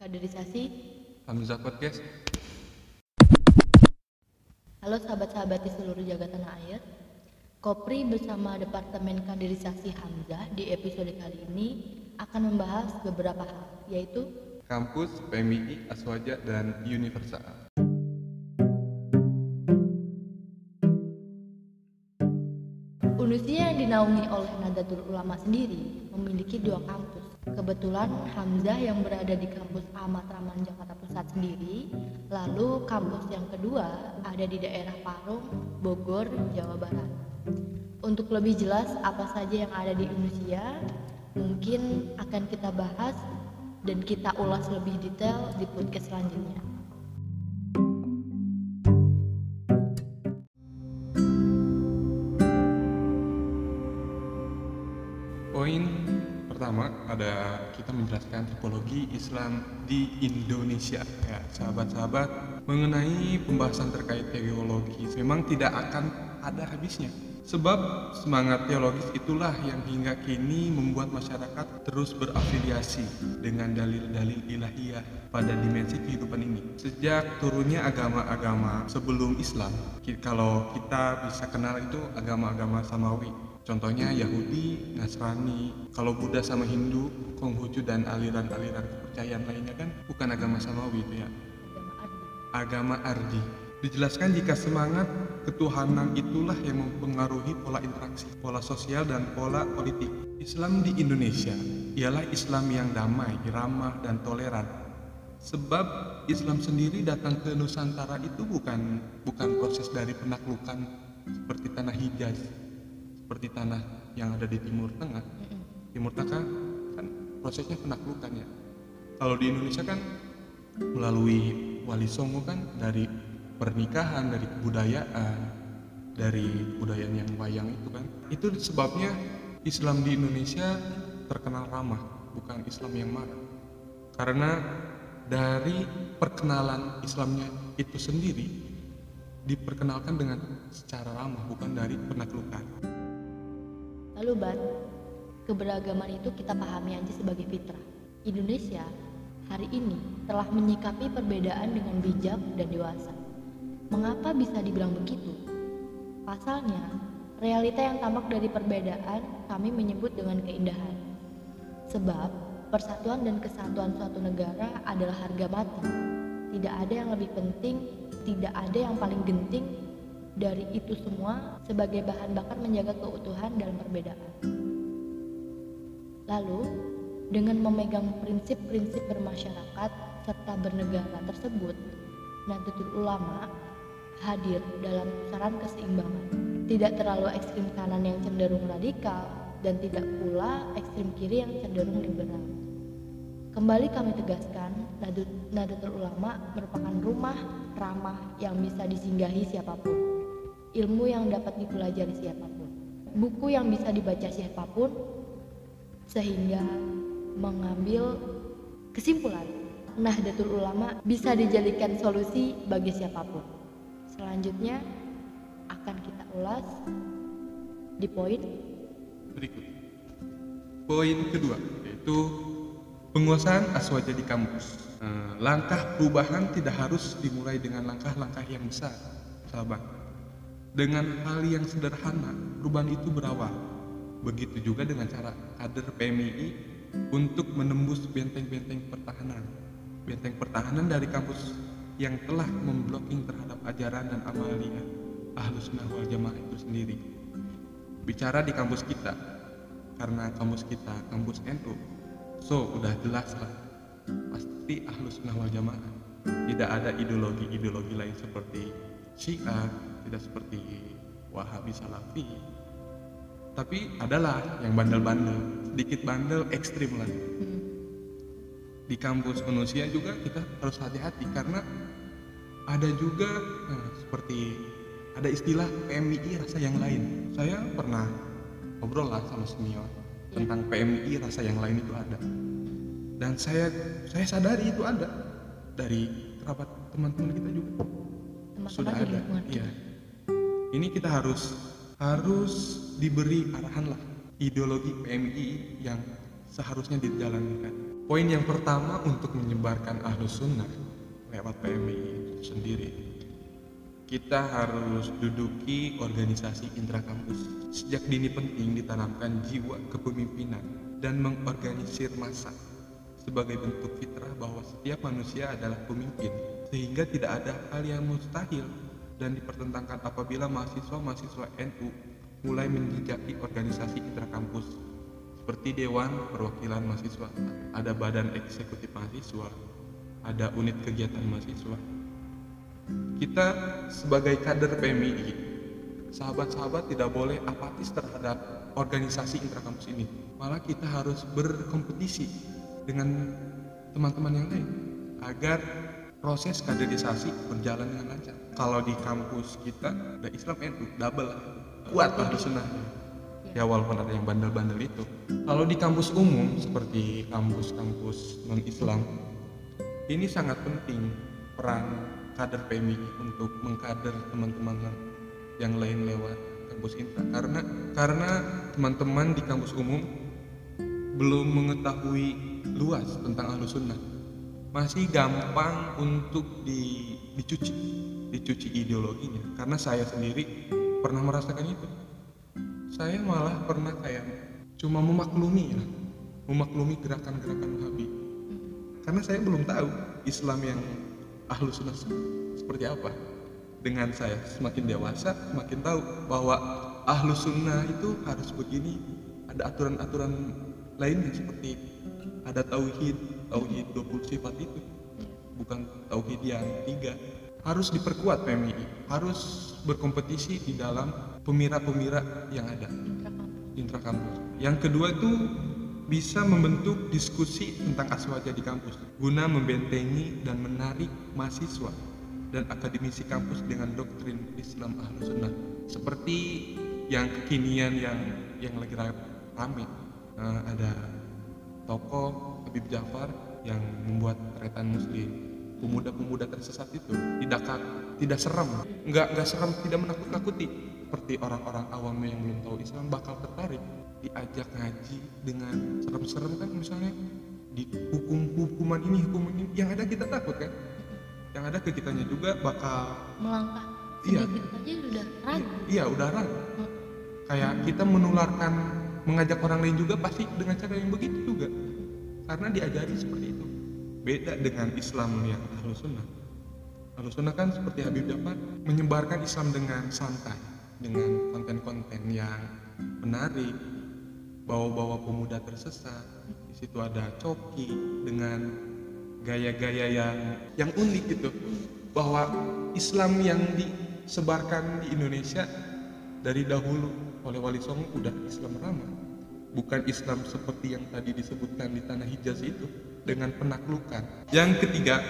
Kaderisasi. Hamzah Podcast. Halo sahabat-sahabat di seluruh jagat tanah air. Kopri bersama Departemen Kaderisasi Hamzah di episode kali ini akan membahas beberapa hal, yaitu Kampus, PMI, Aswaja, dan Universal. Dinaungi oleh Nahdlatul Ulama sendiri memiliki dua kampus. Kebetulan Hamzah yang berada di kampus Ahmad Raman Jakarta Pusat sendiri, lalu kampus yang kedua ada di daerah Parung, Bogor, Jawa Barat. Untuk lebih jelas apa saja yang ada di Unusia, mungkin akan kita bahas dan kita ulas lebih detail di podcast selanjutnya. Poin pertama ada kita menjelaskan tipologi Islam di Indonesia. Ya, sahabat-sahabat, mengenai pembahasan terkait teologi memang tidak akan ada habisnya. Sebab semangat teologis itulah yang hingga kini membuat masyarakat terus berafiliasi dengan dalil-dalil ilahiyah pada dimensi kehidupan ini. Sejak turunnya agama-agama sebelum Islam, kalau kita bisa kenal itu agama-agama samawi. Contohnya Yahudi, Nasrani, kalau Buddha sama Hindu, Konghucu dan aliran-aliran kepercayaan lainnya kan bukan agama samawi itu ya, Agama Ardi. Dijelaskan jika semangat ketuhanan itulah yang mempengaruhi pola interaksi, pola sosial dan pola politik. Islam di Indonesia ialah Islam yang damai, ramah dan toleran. Sebab Islam sendiri datang ke Nusantara itu bukan bukan proses dari penaklukan seperti tanah Hijaz, seperti tanah yang ada di Timur Tengah. Timur Tengah kan prosesnya penaklukan ya. Kalau di Indonesia kan melalui wali songo kan dari pernikahan, dari kebudayaan, dari kebudayaan yang wayang itu kan. Itu sebabnya Islam di Indonesia terkenal ramah, bukan Islam yang marah. Karena dari perkenalan Islamnya itu sendiri diperkenalkan dengan secara ramah, bukan dari penaklukan. Lalu Ban, keberagaman itu kita pahami aja sebagai fitrah. Indonesia hari ini telah menyikapi perbedaan dengan bijak dan dewasa. Mengapa bisa dibilang begitu? Pasalnya, realita yang tampak dari perbedaan kami menyebut dengan keindahan. Sebab, persatuan dan kesatuan suatu negara adalah harga mati. Tidak ada yang lebih penting, tidak ada yang paling genting dari itu semua sebagai bahan bakar menjaga keutuhan dalam perbedaan. Lalu, dengan memegang prinsip-prinsip bermasyarakat serta bernegara tersebut, Nahdlatul Ulama hadir dalam pusaran keseimbangan. Tidak terlalu ekstrim kanan yang cenderung radikal dan tidak pula ekstrim kiri yang cenderung liberal. Kembali kami tegaskan, Nahdlatul Ulama merupakan rumah ramah yang bisa disinggahi siapa pun ilmu yang dapat dipelajari siapa pun, buku yang bisa dibaca siapa pun, sehingga mengambil kesimpulan Nahdlatul Ulama bisa dijadikan solusi bagi siapa pun. Selanjutnya akan kita ulas di poin Berikut. Poin kedua yaitu penguasaan aswaja di kampus. Eh, langkah perubahan tidak harus dimulai dengan langkah-langkah yang besar, sahabat. Dengan hal yang sederhana, perubahan itu berawal. Begitu juga dengan cara kader PMI untuk menembus benteng-benteng pertahanan. Benteng pertahanan dari kampus yang telah memblocking terhadap ajaran dan amalia Ahlus Sunnah wal Jamaah itu sendiri. Bicara di kampus kita, karena kampus kita kampus NU, so udah jelas lah pasti Ahlus Sunnah wal Jamaah. Tidak ada ideologi-ideologi lain seperti Syiah, tidak seperti Wahabi Salafi. Tapi adalah yang bandel-bandel, sedikit bandel ekstrim lah. hmm, Di kampus manusia juga kita harus hati-hati karena ada juga nah, seperti ada istilah PMI rasa yang lain. Saya pernah ngobrol lah sama senior tentang PMI rasa yang lain itu ada. Dan saya saya sadari itu ada dari kerabat teman-teman kita juga sudah teman-teman di ada. Iya. Ini kita harus harus diberi arahan lah ideologi PMI yang seharusnya dijalankan. Poin yang pertama untuk menyebarkan ahlus sunnah lewat PMI sendiri. Kita harus duduki organisasi intrakampus. Sejak dini penting ditanamkan jiwa kepemimpinan dan mengorganisir massa sebagai bentuk fitrah bahwa setiap manusia adalah pemimpin sehingga tidak ada hal yang mustahil dan dipertentangkan apabila mahasiswa-mahasiswa NU mulai menjejaki organisasi intrakampus seperti Dewan Perwakilan Mahasiswa, ada Badan Eksekutif Mahasiswa, ada unit kegiatan mahasiswa. Kita sebagai kader PMI, sahabat-sahabat tidak boleh apatis terhadap organisasi intrakampus ini. Malah kita harus berkompetisi dengan teman-teman yang lain agar proses kaderisasi berjalan dengan lancar. Kalau di kampus kita ada Islam NU double kuat lah sunnah. Ya walaupun ada yang bandel-bandel itu. Kalau di kampus umum seperti kampus-kampus non Islam ini sangat penting peran kader PMI untuk mengkader teman-teman yang lain lewat kampus intra karena karena teman-teman di kampus umum belum mengetahui luas tentang ahlus sunnah masih gampang untuk di, dicuci dicuci ideologinya. Karena saya sendiri pernah merasakan itu. Saya malah pernah kayak cuma memaklumi ya memaklumi gerakan-gerakan Wahabi. Karena saya belum tahu Islam yang ahlus sunnah seperti apa. Dengan saya semakin dewasa semakin tahu bahwa ahlus sunnah itu harus begini. Ada aturan-aturan lainnya seperti ada tauhid tauhid 20 sifat itu. Bukan tauhid yang tiga. Harus diperkuat PMI harus berkompetisi di dalam pemira-pemira yang ada. Intrakampus yang kedua itu bisa membentuk diskusi tentang aswaja di kampus. Guna membentengi dan menarik mahasiswa dan akademisi kampus dengan doktrin Islam Ahlus Sunnah. Seperti yang kekinian yang yang lagi rame. Uh, ada tokoh Habib Jafar yang membuat retan muslim. Pemuda-pemuda tersesat itu tidak tidak seram nggak nggak seram tidak menakut-nakuti. Seperti orang-orang awam yang belum tahu Islam bakal tertarik diajak ngaji dengan serem-serem kan misalnya. Di hukum hukuman ini hukuman ini yang ada kita takut kan. Yang ada ke kitanya juga bakal melangkah Iya. aja udah ragu. iya udah ragu. Kayak kita menularkan mengajak orang lain juga pasti dengan cara yang begitu juga. Karena diajari seperti itu. Beda dengan Islam yang ahlus sunnah. Ahlus sunnah kan seperti Habib Jafar menyebarkan Islam dengan santai dengan konten-konten yang menarik. Bawa-bawa pemuda tersesat di situ ada coki dengan gaya-gaya yang yang unik gitu. Bahwa Islam yang disebarkan di Indonesia dari dahulu oleh Wali Songo udah Islam ramah. Bukan Islam seperti yang tadi disebutkan di tanah Hijaz itu dengan penaklukan. Yang ketiga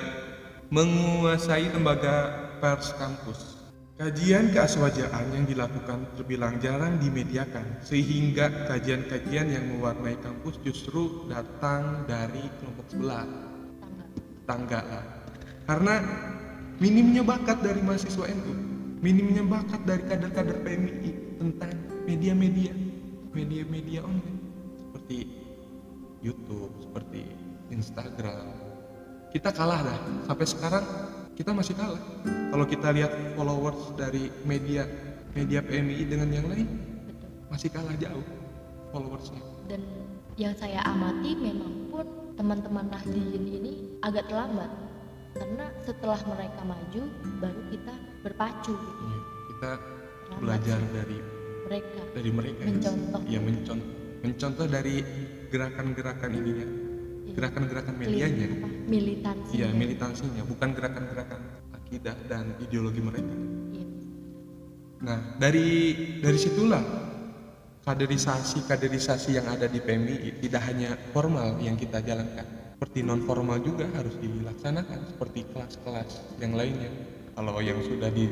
menguasai lembaga pers kampus. Kajian keaswajaan yang dilakukan terbilang jarang dimediakan, sehingga kajian-kajian yang mewarnai kampus justru datang dari kelompok sebelah, tangga. Tangga. Karena minimnya bakat dari mahasiswa NU, minimnya bakat dari kader-kader PMI tentang media-media, media-media online seperti YouTube, seperti Instagram. Kita kalah dah, sampai sekarang kita masih kalah. Kalau kita lihat followers dari media media PMI dengan yang lain masih kalah jauh followersnya. dan yang saya amati memang pun teman-teman Nahdiyin ini agak terlambat karena setelah mereka maju baru kita berpacu gitu. Iya, kita Terlambat belajar sih dari mereka dari mereka. Mencontoh. Ya mencontoh mencontoh dari gerakan-gerakan ininya, Iya. gerakan-gerakan medianya. apa, militansi Iya, militansinya, bukan gerakan-gerakan akidah dan ideologi mereka. Iya. Nah, dari dari situlah kaderisasi kaderisasi yang ada di PMI tidak hanya formal yang kita jalankan, seperti non formal juga harus dilaksanakan seperti kelas-kelas yang lainnya. Kalau yang sudah di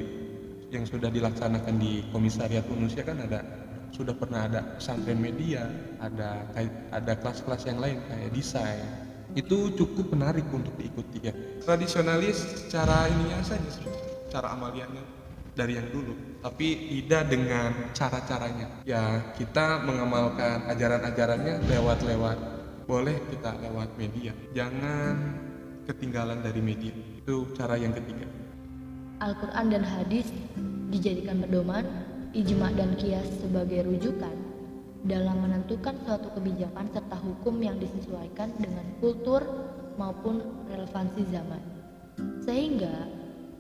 yang sudah dilaksanakan di Komisariat Unusia kan ada sudah pernah ada pesantren media, ada ada kelas-kelas yang lain kayak desain. Itu cukup menarik untuk diikuti ya. Tradisionalis cara ininya saja, cara amaliannya dari yang dulu, tapi tidak dengan cara-caranya. Ya kita mengamalkan ajaran-ajarannya lewat-lewat boleh kita lewat media. Jangan ketinggalan dari media. Itu cara yang ketiga. Al-Quran dan hadis dijadikan pedoman, ijma dan kias sebagai rujukan dalam menentukan suatu kebijakan serta hukum yang disesuaikan dengan kultur maupun relevansi zaman. Sehingga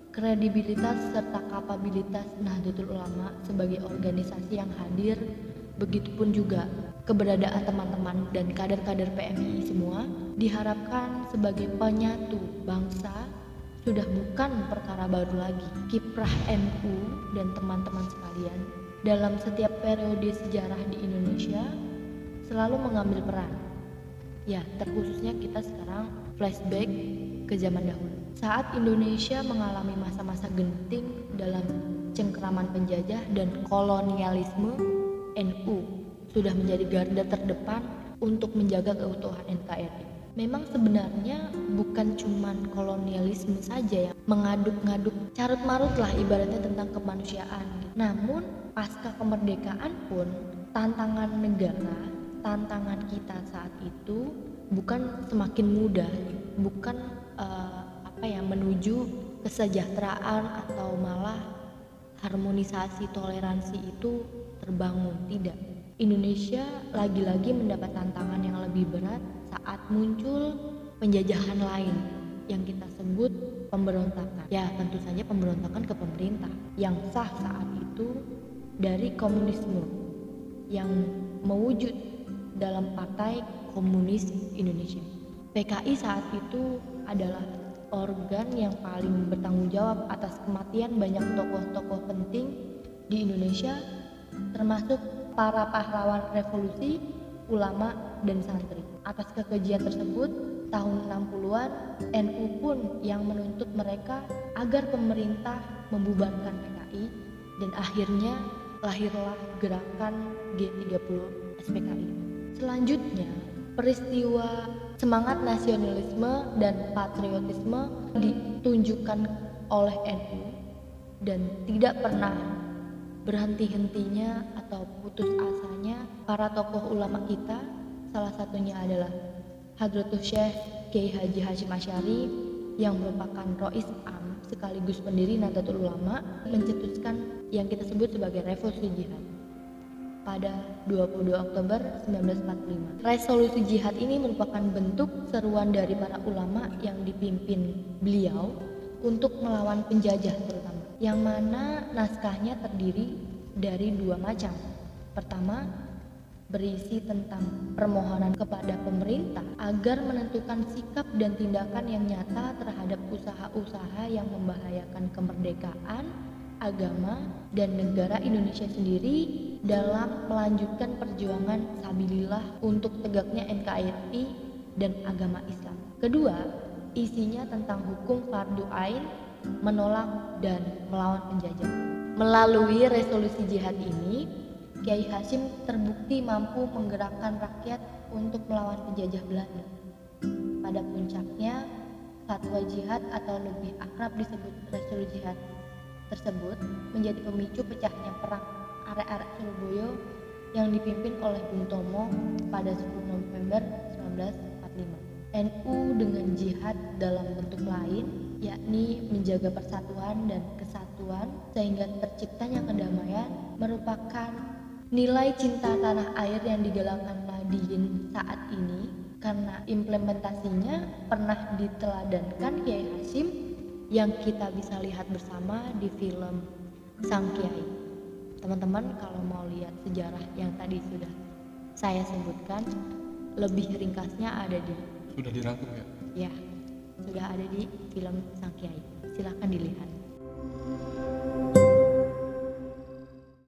kredibilitas serta kapabilitas Nahdlatul Ulama sebagai organisasi yang hadir begitupun juga keberadaan teman-teman dan kader-kader PMI semua diharapkan sebagai penyatu bangsa sudah bukan perkara baru lagi. Kiprah MU dan teman-teman sekalian dalam setiap periode sejarah di Indonesia selalu mengambil peran. Ya, terkhususnya kita sekarang flashback ke zaman dahulu. Saat Indonesia mengalami masa-masa genting dalam cengkeraman penjajah dan kolonialisme, NU sudah menjadi garda terdepan untuk menjaga keutuhan NKRI memang sebenarnya bukan cuman kolonialisme saja yang mengaduk-ngaduk carut marut lah ibaratnya tentang kemanusiaan. Namun pasca kemerdekaan pun tantangan negara, tantangan kita saat itu bukan semakin mudah, bukan uh, apa ya menuju kesejahteraan atau malah harmonisasi toleransi itu terbangun tidak. Indonesia lagi-lagi mendapat tantangan yang lebih berat saat muncul penjajahan lain yang kita sebut pemberontakan. Ya, tentu saja pemberontakan ke pemerintah yang sah saat itu dari komunisme yang mewujud dalam Partai Komunis Indonesia. PKI saat itu adalah organ yang paling bertanggung jawab atas kematian banyak tokoh-tokoh penting di Indonesia termasuk para pahlawan revolusi, ulama, dan santri. Atas kekejian tersebut, tahun 60-an, NU pun yang menuntut mereka agar pemerintah membubarkan PKI dan akhirnya lahirlah gerakan G30 SPKI. Selanjutnya, peristiwa semangat nasionalisme dan patriotisme ditunjukkan oleh NU dan tidak pernah berhenti-hentinya atau putus asanya para tokoh ulama kita Salah satunya adalah Hadratus Syekh Kiai Haji Hashim Asyari yang merupakan Rois Am sekaligus pendiri Nahdlatul Ulama mencetuskan yang kita sebut sebagai revolusi jihad pada 22 Oktober 1945. Resolusi jihad ini merupakan bentuk seruan dari para ulama yang dipimpin beliau untuk melawan penjajah terutama, yang mana naskahnya terdiri dari dua macam. Pertama, berisi tentang permohonan kepada pemerintah agar menentukan sikap dan tindakan yang nyata terhadap usaha-usaha yang membahayakan kemerdekaan, agama, dan negara Indonesia sendiri dalam melanjutkan perjuangan sabilillah untuk tegaknya NKRI dan agama Islam. Kedua, isinya tentang hukum fardu ain, menolak dan melawan penjajah. Melalui resolusi jihad ini, Kiai Hasim terbukti mampu menggerakkan rakyat untuk melawan penjajah Belanda. Pada puncaknya, fatwa jihad atau lebih akrab disebut Rasul Jihad tersebut menjadi pemicu pecahnya perang arek-arek Surabaya yang dipimpin oleh Bung Tomo pada 10 November 1945. NU dengan jihad dalam bentuk lain yakni menjaga persatuan dan kesatuan sehingga terciptanya kedamaian merupakan Nilai cinta tanah air yang digalakkan Nadiyin saat ini karena implementasinya pernah diteladankan Kiai Hasim yang kita bisa lihat bersama di film Sang Kiai. Teman-teman kalau mau lihat sejarah yang tadi sudah saya sebutkan, lebih ringkasnya ada di sudah dirangkum ya? Ya, sudah ada di film Sang Kiai. Silahkan dilihat.